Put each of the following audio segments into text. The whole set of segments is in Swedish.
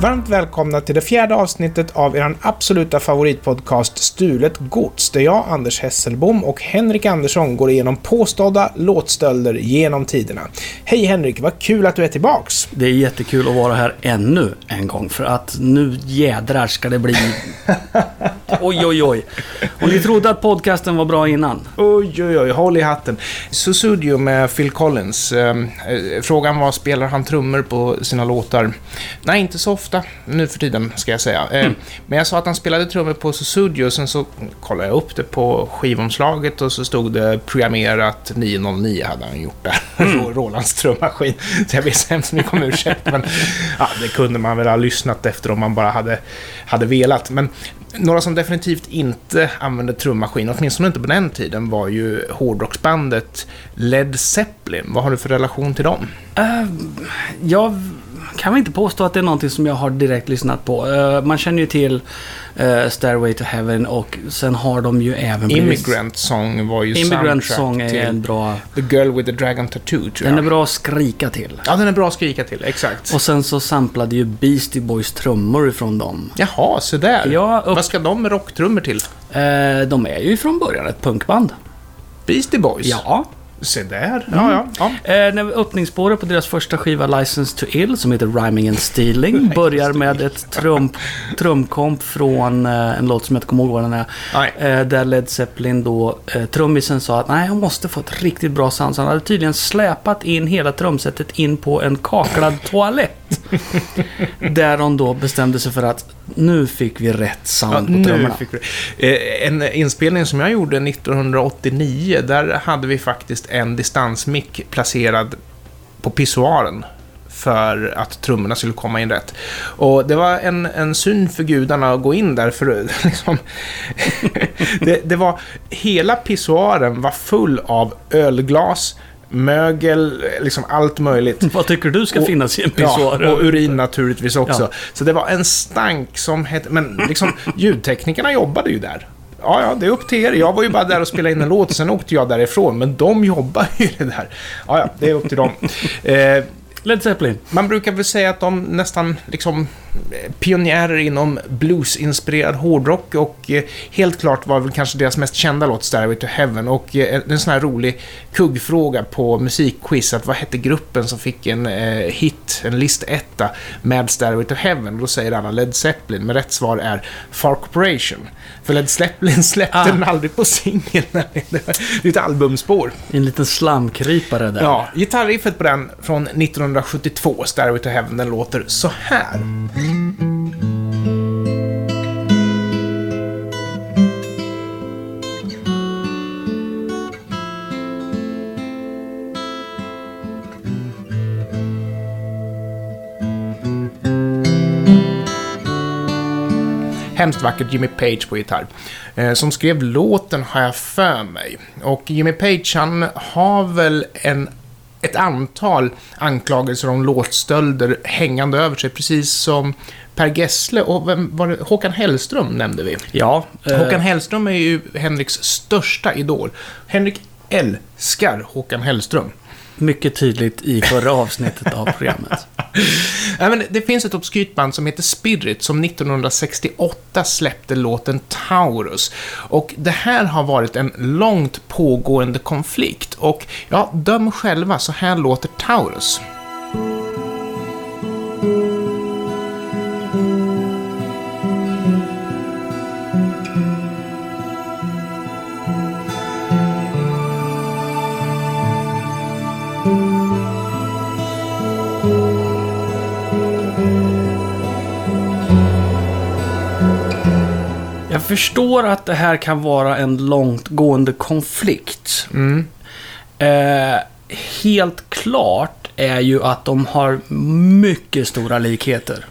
Varmt välkomna till det fjärde avsnittet av er absoluta favoritpodcast Stulet Gods, där jag, Anders Hesselbom och Henrik Andersson går igenom påstådda låtstölder genom tiderna. Hej Henrik, vad kul att du är tillbaks! Det är jättekul att vara här ännu en gång för att nu jädrar ska det bli... Oj, oj, oj. Och ni trodde att podcasten var bra innan? Oj, oj, oj, håll i hatten. Susudio med Phil Collins. Eh, Frågan var, spelar han trummor på sina låtar? Nej, inte så ofta nu för tiden, ska jag säga. Eh, Men jag sa att han spelade trummor på Susudio, sen så kollade jag upp det på skivomslaget och så stod det programmerat 909 hade han gjort där. Mm. Rolands trummaskin. Så jag ber så hemskt mycket om ursäkt, men ja, det kunde man väl ha lyssnat efter om man bara hade, hade velat. Men några som definitivt inte använde trummaskin, åtminstone inte på den tiden, var ju hårdrocksbandet Led Zeppelin. Vad har du för relation till dem? Uh, jag kan väl inte påstå att det är någonting som jag har direkt lyssnat på. Uh, man känner ju till uh, Stairway to Heaven och sen har de ju även. Immigrant Song var ju Immigrant Song är en bra... The Girl with the Dragon Tattoo, tror jag. Den är bra att skrika till. Ja, den är bra att skrika till, exakt. Och sen så samplade ju Beastie Boys trummor ifrån dem. Jaha, så där. Ja, upp... Vad ska de med rocktrummor till? Uh, de är ju från början ett punkband. Beastie Boys? Ja. Se där. Ja, ja. ja. Eh, när öppningsspåret på deras första skiva License to Ill, som heter Rhyming and Stealing, börjar med ett trum, trumkomp från eh, en låt som jag inte kommer ihåg vad den är. Eh, där Led Zeppelin då, eh, trummisen sa att nej, jag måste få ett riktigt bra sound. Så han hade tydligen släpat in hela trumsetet in på en kaklad toalett. Där de då bestämde sig för att nu fick vi rätt sound ja, på trummorna. Eh, en inspelning som jag gjorde 1989, där hade vi faktiskt en distansmick placerad på pissoaren för att trummorna skulle komma in rätt. Och det var en, en syn för gudarna att gå in där, för liksom, det, det var, hela pissoaren var full av ölglas, mögel, liksom allt möjligt. Vad tycker du ska och, finnas i en pissoar? Ja, och urin naturligtvis också. Ja. Så det var en stank som hette... Men liksom, ljudteknikerna jobbade ju där. Ja, ja, det är upp till er. Jag var ju bara där och spelade in en låt, sen åkte jag därifrån. Men de jobbar ju det där. Ja, ja, det är upp till dem. Eh, Led Zeppelin. Man brukar väl säga att de nästan liksom pionjärer inom bluesinspirerad hårdrock och eh, helt klart var väl kanske deras mest kända låt Stairway to Heaven och eh, en sån här rolig kuggfråga på musikquiz att vad hette gruppen som fick en eh, hit, en listetta med Stairway to Heaven? Och då säger alla Led Zeppelin, men rätt svar är Far Corporation. För Led Zeppelin släppte ah. den aldrig på singel. det är ett albumspår. En liten slamkrypare där. Ja, gitarriffet på den från 1972, Stairway to Heaven, den låter så här. Hemskt vackert Jimmy Page på gitarr. Eh, som skrev låten har jag för mig. Och Jimmy Page han har väl en ett antal anklagelser om låtstölder hängande över sig, precis som Per Gessle och vem var det? Håkan Hellström nämnde vi. Ja. Eh... Håkan Hellström är ju Henriks största idol. Henrik älskar Håkan Hellström. Mycket tydligt i förra avsnittet av programmet. ja, men det finns ett obskyrt band som heter Spirit som 1968 släppte låten Taurus. Och det här har varit en långt pågående konflikt. Och ja, döm själva, så här låter Taurus. Förstår att det här kan vara en långtgående konflikt. Mm. Eh, helt klart är ju att de har mycket stora likheter.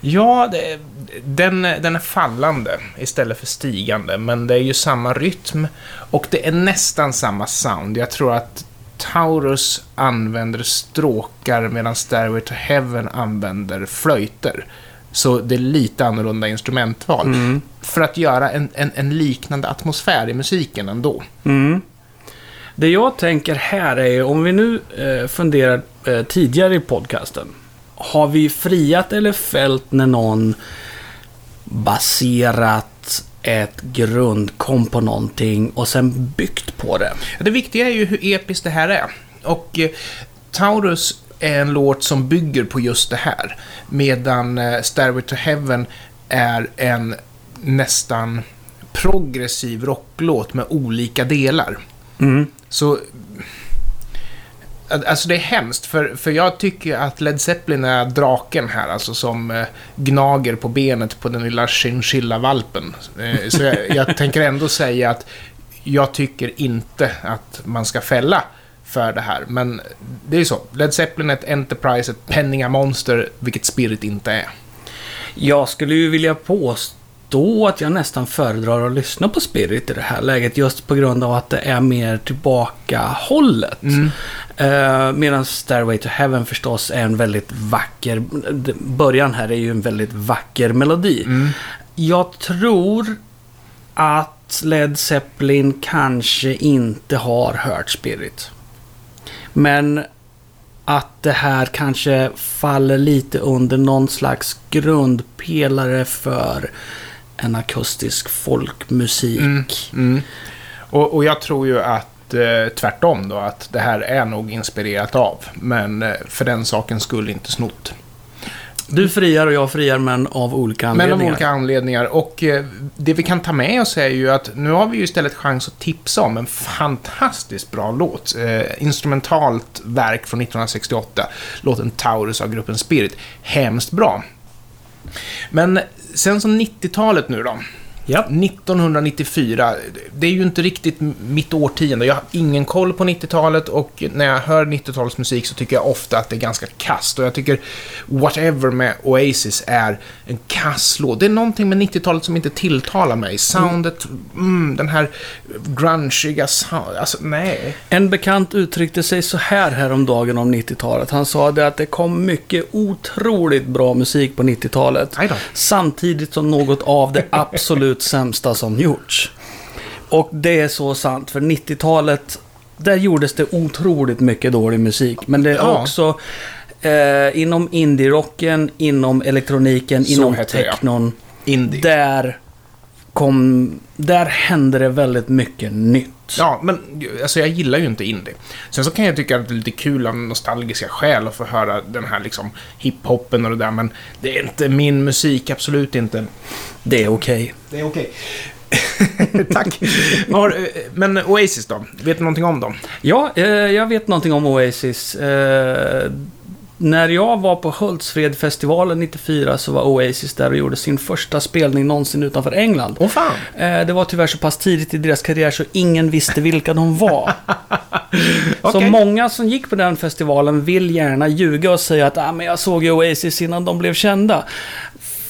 Ja, det, den, den är fallande istället för stigande, men det är ju samma rytm och det är nästan samma sound. Jag tror att Taurus använder stråkar medan Stairway to Heaven använder flöjter. Så det är lite annorlunda instrumentval. Mm. För att göra en, en, en, liknande atmosfär i musiken ändå. Mm. Det jag tänker här är, om vi nu eh, funderar eh, tidigare i podcasten. har vi friat eller fällt när någon baserat ett grundkom på någonting och sen byggt på det? Det viktiga är ju hur episkt det här är. Och eh, Taurus är en låt som bygger på just det här. Medan eh, Stairway to Heaven är en nästan progressiv rocklåt med olika delar. Mm. Så... Alltså det är hemskt, för, för jag tycker att Led Zeppelin är draken här, alltså som eh, gnager på benet på den lilla chinchilla-valpen. Eh, så jag, jag tänker ändå säga att jag tycker inte att man ska fälla för det här. Men det är ju så. Led Zeppelin är ett Enterprise, ett penningamonster, vilket Spirit inte är. Jag skulle ju vilja påstå att jag nästan föredrar att lyssna på Spirit i det här läget. Just på grund av att det är mer tillbakahållet. Mm. Uh, Medan Stairway to Heaven förstås är en väldigt vacker... Början här är ju en väldigt vacker melodi. Mm. Jag tror att Led Zeppelin kanske inte har hört Spirit. Men att det här kanske faller lite under någon slags grundpelare för en akustisk folkmusik. Mm, mm. Och, och, jag tror ju att eh, tvärtom då, att det här är nog inspirerat av, men eh, för den saken skulle inte snott. Du friar och jag friar, men av olika anledningar. Men av olika anledningar. Och eh, det vi kan ta med oss är ju att nu har vi ju istället chans att tipsa om en fantastiskt bra låt. Eh, instrumentalt verk från 1968. Låten Taurus av gruppen Spirit. Hemskt bra. Men sen som 90-talet nu då. Ja. 1994, det är ju inte riktigt mitt årtionde. Jag har ingen koll på 90-talet och när jag hör 90-talsmusik så tycker jag ofta att det är ganska kast. Och jag tycker Whatever med Oasis är en kasslåt. Det är någonting med 90-talet som inte tilltalar mig. Soundet, mm, den här grungiga sound, alltså nej. En bekant uttryckte sig så här häromdagen om 90-talet. Han sa det att det kom mycket otroligt bra musik på 90-talet. Samtidigt som något av det absolut absolut sämsta som gjorts. Och det är så sant, för 90-talet, där gjordes det otroligt mycket dålig musik. Men det är ja. också eh, inom indie-rocken, inom elektroniken, så inom technon. Indie. Där kom, där hände det väldigt mycket nytt. Ja, men alltså jag gillar ju inte indie. Sen så kan jag tycka att det är lite kul av nostalgiska skäl att få höra den här liksom hiphopen och det där, men det är inte min musik, absolut inte. Det är okej. Okay. Det är okej. Okay. Tack. Men Oasis då? Vet du någonting om dem? Ja, eh, jag vet någonting om Oasis. När jag var på Hultsfredfestivalen 94 så var Oasis där och gjorde sin första spelning någonsin utanför England. Åh fan! Eh, det var tyvärr så pass tidigt i deras karriär så ingen visste vilka de var. okay. Så många som gick på den festivalen vill gärna ljuga och säga att ah, men jag såg Oasis innan de blev kända.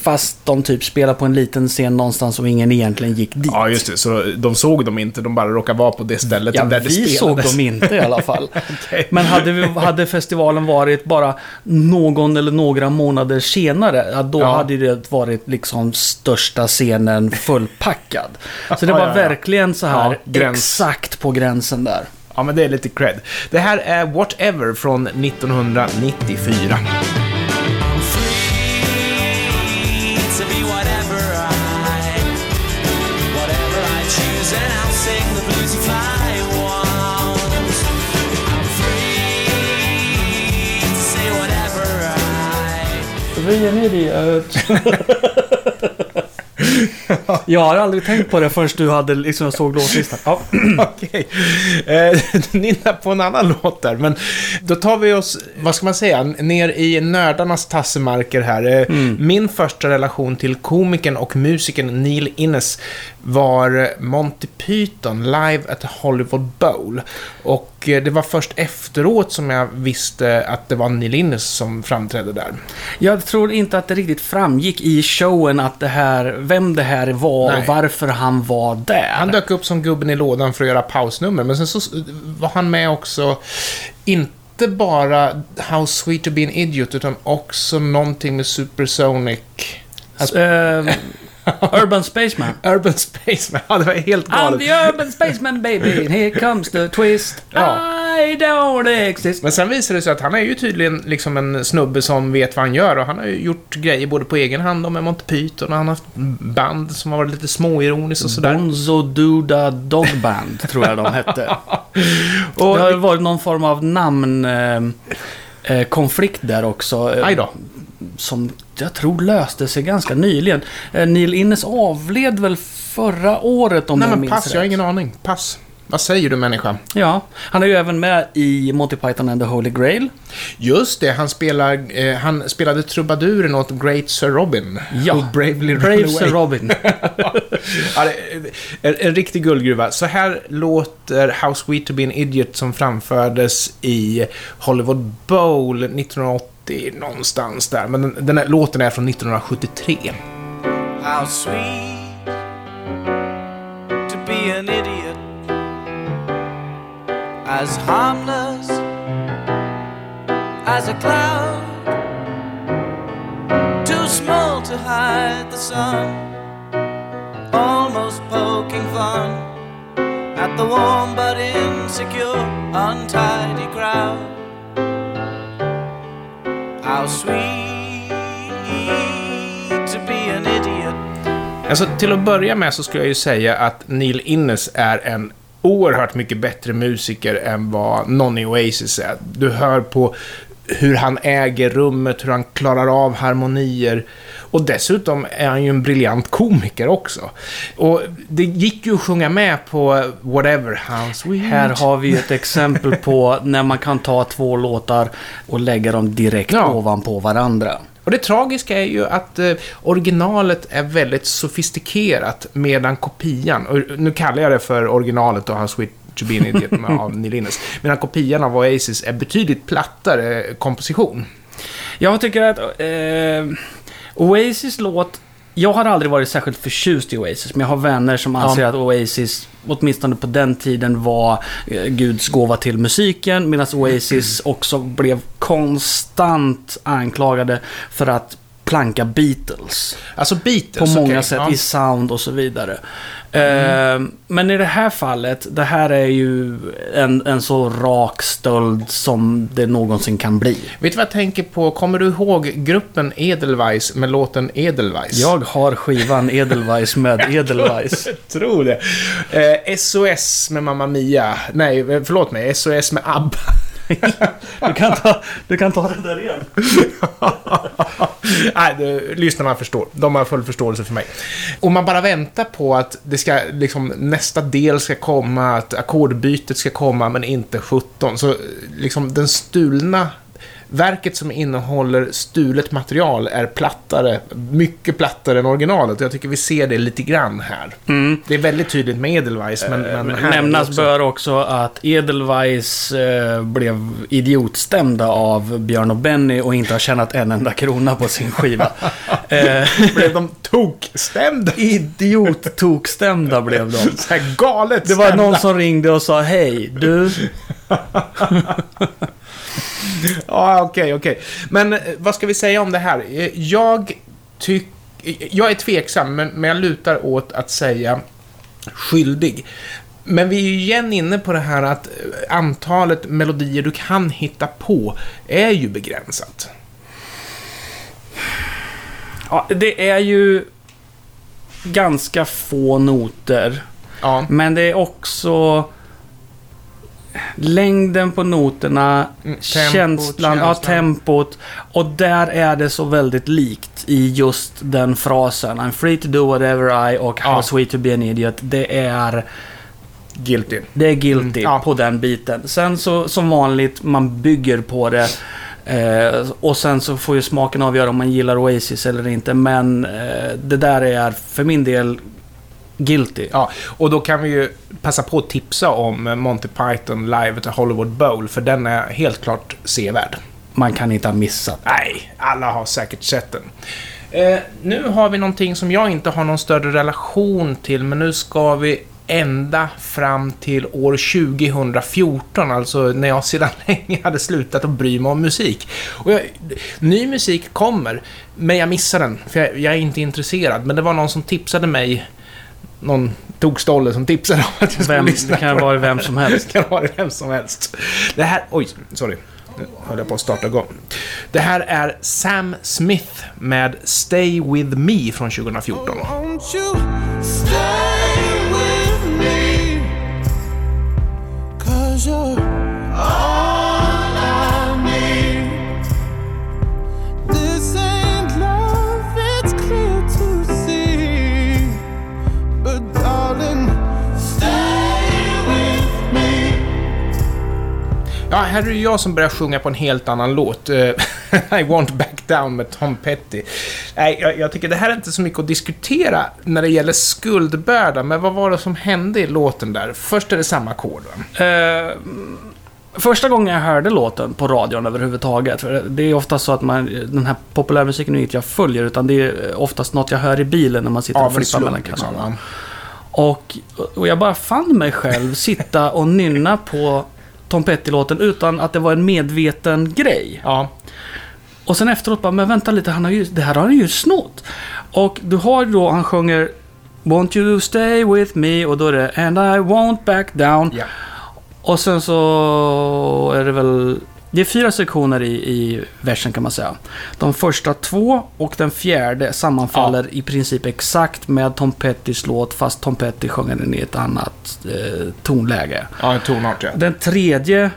Fast de typ spelar på en liten scen någonstans och ingen egentligen gick dit. Ja, just det. Så de såg dem inte, de bara råkade vara på det stället ja, där det spelades. vi såg dem inte i alla fall. okay. Men hade, vi, hade festivalen varit bara någon eller några månader senare, ja, då ja. hade det varit liksom största scenen fullpackad. Så det var ja, verkligen så här exakt på gränsen där. Ja, men det är lite cred. Det här är Whatever från 1994. Vi en idiot. Jag har aldrig tänkt på det förrän du hade liksom såg låtlistan. Ja. Okej. Eh, nynna på en annan låt där. Men då tar vi oss, vad ska man säga, ner i nördarnas tassemarker här. Eh, mm. Min första relation till komikern och musikern Neil Innes var Monty Python live at the Hollywood Bowl. Och det var först efteråt som jag visste att det var Neil Innes som framträdde där. Jag tror inte att det riktigt framgick i showen att det här, vem det här var Nej. och varför han var där. Han dök upp som gubben i lådan för att göra pausnummer, men sen så var han med också, inte bara How Sweet to be an Idiot, utan också någonting med Supersonic. Alltså, Urban Spaceman. Urban Spaceman, ja det var helt I'm galet. the urban spaceman baby, and here comes the twist. Ja. I don't exist. Men sen visar det sig att han är ju tydligen liksom en snubbe som vet vad han gör och han har ju gjort grejer både på egen hand och med Monty Python och han har haft band som har varit lite småironiskt och sådär. Bonzo Duda Dog Band, tror jag de hette. Och, Det har ju varit någon form av namnkonflikt eh, konflikt där också. eh, aj då. Som jag tror löste sig ganska nyligen. Eh, Neil Innes avled väl förra året om Nej jag minns pass, rätt. jag har ingen aning. Pass. Vad säger du människa? Ja, han är ju även med i Monty Python and the Holy Grail. Just det, han, spelar, eh, han spelade trubaduren åt Great Sir Robin. Ja. Who bravely Brave. Sir Robin. ja, en, en riktig guldgruva. Så här låter How Sweet To Be An Idiot som framfördes i Hollywood Bowl 1980 någonstans där. Men den, den här låten är från 1973. How sweet to be an idiot, as harmless as a cloud, too small to hide the sun, almost poking fun at the warm but insecure, untidy Alltså till att börja med så skulle jag ju säga att Neil Innes är en oerhört mycket bättre musiker än vad någon i Oasis är. Du hör på hur han äger rummet, hur han klarar av harmonier. Och dessutom är han ju en briljant komiker också. Och det gick ju att sjunga med på Whatever How Sweet. Här har vi ett exempel på när man kan ta två låtar och lägga dem direkt Ja. ovanpå varandra. Och det tragiska är ju att eh, originalet är väldigt sofistikerat medan kopian, och nu kallar jag det för originalet och Sweet To Be An Idiot av Neil Innes, medan kopian av Oasis är betydligt plattare komposition. Jag tycker att eh, Oasis låt... Jag har aldrig varit särskilt förtjust i Oasis, men jag har vänner som anser att Oasis, åtminstone på den tiden, var eh, Guds gåva till musiken, medan Oasis också blev konstant anklagade för att planka Beatles. Alltså Beatles, På många okej, sätt, ja. i sound och så vidare. Eh, men i det här fallet, det här är ju en, en så rak stöld som det någonsin kan bli. Vet du vad jag tänker på? Kommer du ihåg gruppen Edelweiss med låten Edelweiss? Jag har skivan Edelweiss med Edelweiss. Jag tror det. Eh, SOS med Mamma Mia. Nej, eh, förlåt mig. SOS med ABBA. Du kan ta, du kan ta det där igen. Nej, du, lyssnarna förstår. De har full förståelse för mig. Och man bara väntar på att det ska, liksom, nästa del ska komma, att ackordbytet ska komma, men inte 17. Så liksom den stulna Verket som innehåller stulet material är plattare, mycket plattare än originalet. Jag tycker vi ser det lite grann här. Det är väldigt tydligt med Edelweiss, men, men här Nämnas också- bör också att Edelweiss eh, blev idiotstämda av Björn och Benny och inte har tjänat en enda krona på sin skiva. eh, Blev de tokstämda? Idiot-tokstämda blev de. Så här galet Det var stämda. någon som ringde och sa hej, du. Ja, okej, okej. Men eh, vad ska vi säga om det här? Eh, Jag tycker... Jag är tveksam, men, men jag lutar åt att säga skyldig. Men vi är ju igen inne på det här att eh, antalet melodier du kan hitta på är ju begränsat. Ja, det är ju ganska få noter. Ja, Men det är också längden på noterna, Mm, tempot, känslan, ja, känslan. tempot. Och där är det så väldigt likt i just den frasen. I'm free to do whatever I och How Ja. sweet to be an idiot. Det är, guilty. det är guilty Mm, ja. på den biten. Sen så som vanligt, man bygger på det. Eh, och sen så får ju smaken avgöra om man gillar Oasis eller inte. Men eh, det där är för min del guilty. Ja, och då kan vi ju passa på att tipsa om Monty Python live at Hollywood Bowl, för den är helt klart sevärd. Man kan inte ha missat. Nej, alla har säkert sett den. Eh, nu har vi någonting som jag inte har någon större relation till, men nu ska vi ända fram till år 2014, alltså när jag sedan länge hade slutat att bry mig om musik. Och jag, ny musik kommer, men jag missar den, för jag, jag, är inte intresserad. Men det var någon som tipsade mig, någon tokstolle som tipsade om att jag skulle Vem, lyssna det kan vara vem som helst. det kan vara vem som helst. Det här, oj, sorry. Nu höll jag på att starta igång. Det här är Sam Smith med Stay With Me från 2014. Ja, här är det jag som börjar sjunga på en helt annan låt. I want back down med Tom Petty. Nej, jag, jag tycker det här är inte så mycket att diskutera när det gäller skuldbörda, men vad var det som hände i låten där? Först är det samma ackord, va? Eh, första gången jag hörde låten på radion överhuvudtaget. För det är oftast så att man, den här populärmusiken är inget jag följer, utan det är oftast något jag hör i bilen när man sitter och Av en flippar mellan liksom. kanalerna. va? Och, och jag bara fann mig själv sitta och nynna på Tom Petty-låten utan att det var en medveten grej. Ja, Och sen efteråt bara, men vänta lite, han har ju, det här har han ju snott. Och du har då, han sjunger Won't you stay with me och då är det And I won't back down. ja. Och sen så är det väl... Det är fyra sektioner i, i versen kan man säga. De första två och den fjärde sammanfaller i princip exakt med Tom Pettys låt fast Tom Petty sjunger den i ett annat eh, tonläge. Ja, en tonart, ja. Den tredje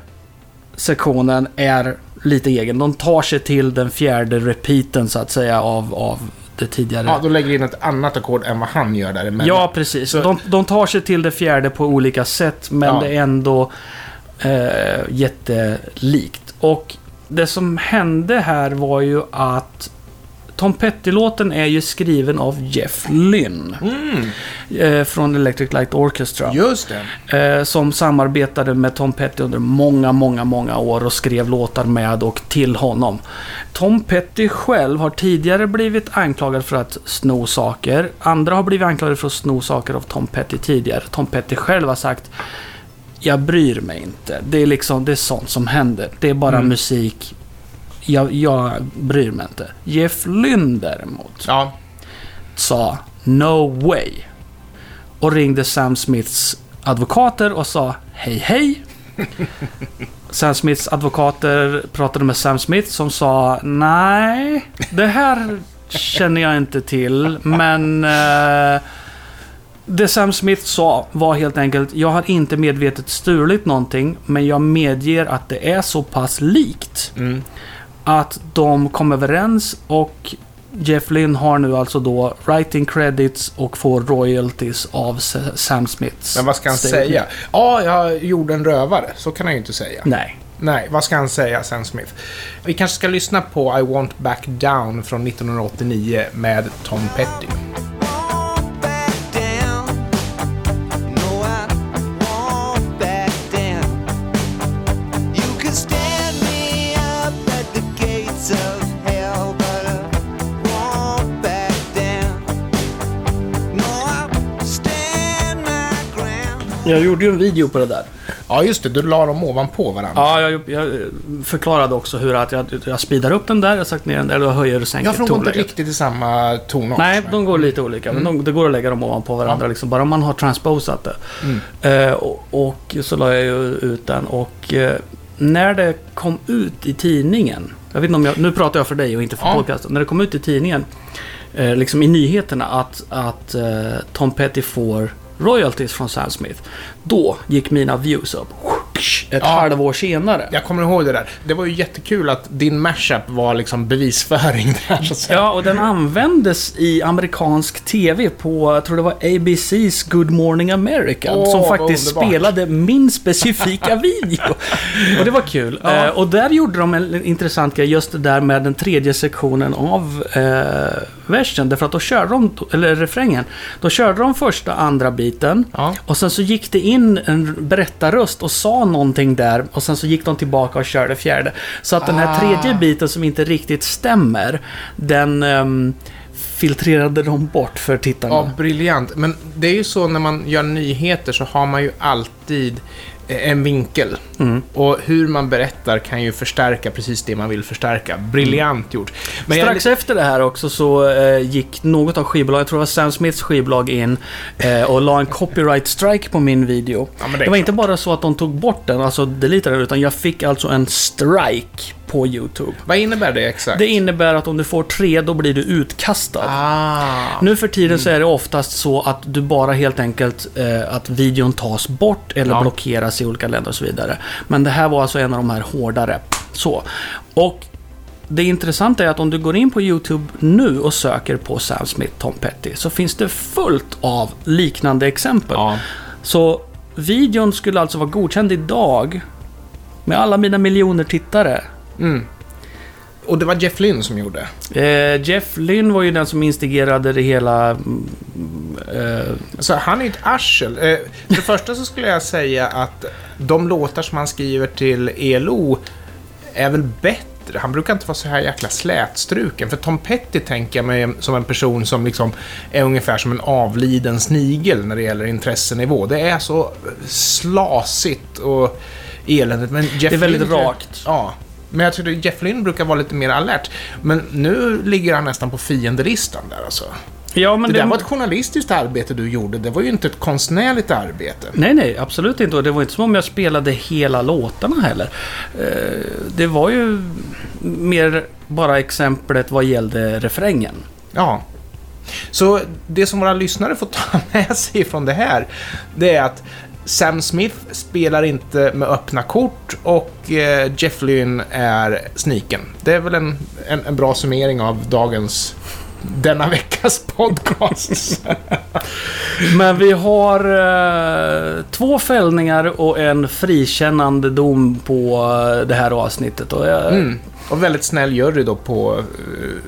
sektionen är lite egen. De tar sig till den fjärde repeaten så att säga av, av det tidigare. Ja, då lägger in ett annat ackord än vad han gör däremellan. Ja, precis. Så- De, de tar sig till det fjärde på olika sätt, men Ja. det är ändå eh, jättelikt. Och det som hände här var ju att Tom Petty-låten är ju skriven av Jeff Lynne Mm, eh, från Electric Light Orchestra. just det. Eh, som samarbetade med Tom Petty under många, många, många år och skrev låtar med och till honom. Tom Petty själv har tidigare blivit anklagad för att sno saker. Andra har blivit anklagade för att sno saker av Tom Petty tidigare. Tom Petty själv har sagt jag bryr mig inte. Det är liksom, det är sånt som händer. Det är bara Mm. musik. Jag, jag bryr mig inte. Jeff Lynne däremot Ja, sa No way. Och ringde Sam Smiths advokater och sa Hej hej. Sam Smiths advokater pratade med Sam Smith som sa Nej, det här känner jag inte till. Men eh, det Sam Smith sa var helt enkelt Jag har inte medvetet stulit någonting men jag medger att det är så pass likt mm. att de kom överens och Jeff Lynne har nu alltså då writing credits och får royalties av Sam Smiths. Men vad ska han statement. säga? Ja, jag gjorde en rövare. Så kan han ju inte säga. Nej. Nej, vad ska han säga, Sam Smith? Vi kanske ska lyssna på I Want Back Down från 1989 med Tom Petty. Jag gjorde ju en video på det där. Ja, just det. Du la dem ovanpå varandra. Ja, jag, jag förklarade också hur att jag, jag speedar upp den där, jag sagt ner den där och höjer och sänker Jag tror inte tonläget. riktigt i samma tonart. Nej, de går lite olika. Men de, det går att lägga dem ovanpå varandra. Liksom, bara man har transposat det. Eh, och, och så la jag ju ut den. Och eh, när det kom ut i tidningen. Jag vet inte om jag, nu pratar jag för dig och inte för Ja. podcasten. När det kom ut i tidningen, eh, liksom i nyheterna, att, att eh, Tom Petty får royalties från Sam Smith. Då gick mina views upp. Ett Ja. halvår senare. Jag kommer ihåg det där. Det var ju jättekul att din mashup var liksom bevisföring där, så att säga. Ja, och den användes i amerikansk TV på, jag tror det var ABC's Good Morning America. Åh, som faktiskt spelade min specifika video. Och det var kul. Ja. Eh, och där gjorde de en intressant grej, just det där med den tredje sektionen av eh, versen. Därför att då körde de, eller refrängen, då körde de första, andra biten. Ja. Och sen så gick det in en berättarröst och sa någonting där. Och sen så gick de tillbaka och körde fjärde. Så att den här Ah. tredje biten som inte riktigt stämmer, den ehm, filtrerade dem bort för tittarna. Ja, briljant. Men det är ju så när man gör nyheter så har man ju alltid en vinkel. Mm. Och hur man berättar kan ju förstärka precis det man vill förstärka. Briljant gjort. Men jag Strax efter det här också så eh, gick något av skivbolagen, jag tror det var Sam Smiths skivbolag in eh, och la en copyright strike på min video. Ja, det det, var klart. inte bara så att de tog bort den, alltså deletade den, utan jag fick alltså en strike på YouTube. Vad innebär det exakt? Det innebär att om du får tre, då blir du utkastad. Ah. Nu för tiden så är det oftast så att du bara helt enkelt eh, att videon tas bort eller Ja. blockeras i olika länder och så vidare. Men det här var alltså en av de här hårdare. Så. Och det intressanta är att om du går in på YouTube nu och söker på Sam Smith, Tom Petty, så finns det fullt av liknande exempel. Ja. Så videon skulle alltså vara godkänd idag med alla mina miljoner tittare. Mm. Och det var Jeff Lynne som gjorde. Eh, Jeff Lynne var ju den som instigerade det hela. Eh, Så han är ju ett arsel. Eh, För det första så skulle jag säga att de låtar som han skriver till ELO är väl bättre. Han brukar inte vara så här jäkla slätstruken. För Tom Petty tänker jag mig som en person som liksom är ungefär som en avliden snigel när det gäller intressenivå. Det är så slasigt och eländigt. Men Jeff det är väldigt Lynne- rakt. Ja. Men jag tycker Jeff Lynne brukar vara lite mer alert. Men nu ligger han nästan på fiendelistan där alltså. Ja, men Det det, där var ett journalistiskt arbete du gjorde, det var ju inte ett konstnärligt arbete. Nej, nej, absolut inte. Och det var inte som om jag spelade hela låtarna heller. Eh, det var ju mer bara exemplet vad gällde refrängen. Ja. Så det som våra lyssnare får ta med sig från det här, det är att Sam Smith spelar inte med öppna kort och eh, Jeff Lynne är sniken. Det är väl en, en, en bra summering av dagens, denna veckas podcast. Men vi har eh, två fällningar och en frikännande dom på eh, det här avsnittet. Och, jag, Mm. Och väldigt snäll jury då på uh,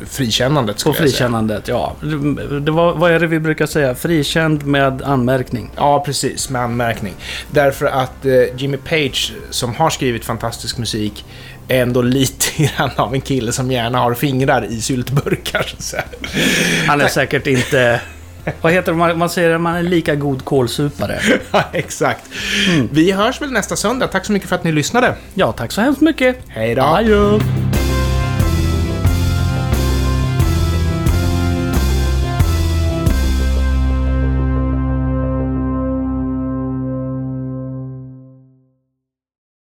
frikännandet, På skulle jag säga. frikännandet, ja. Det var, vad är det vi brukar säga? Frikänd med anmärkning. Ja, precis. Med anmärkning. Därför att eh, Jimmy Page, som har skrivit fantastisk musik, är ändå lite grann av en kille som gärna har fingrar i syltburkar, så. Han är säkert inte... Vad heter det? Man, man säger att man är lika god kålsupare. Ja, Exakt. Mm. Vi hörs väl nästa söndag. Tack så mycket för att ni lyssnade. Ja, tack så hemskt mycket. Hej då. Adjö.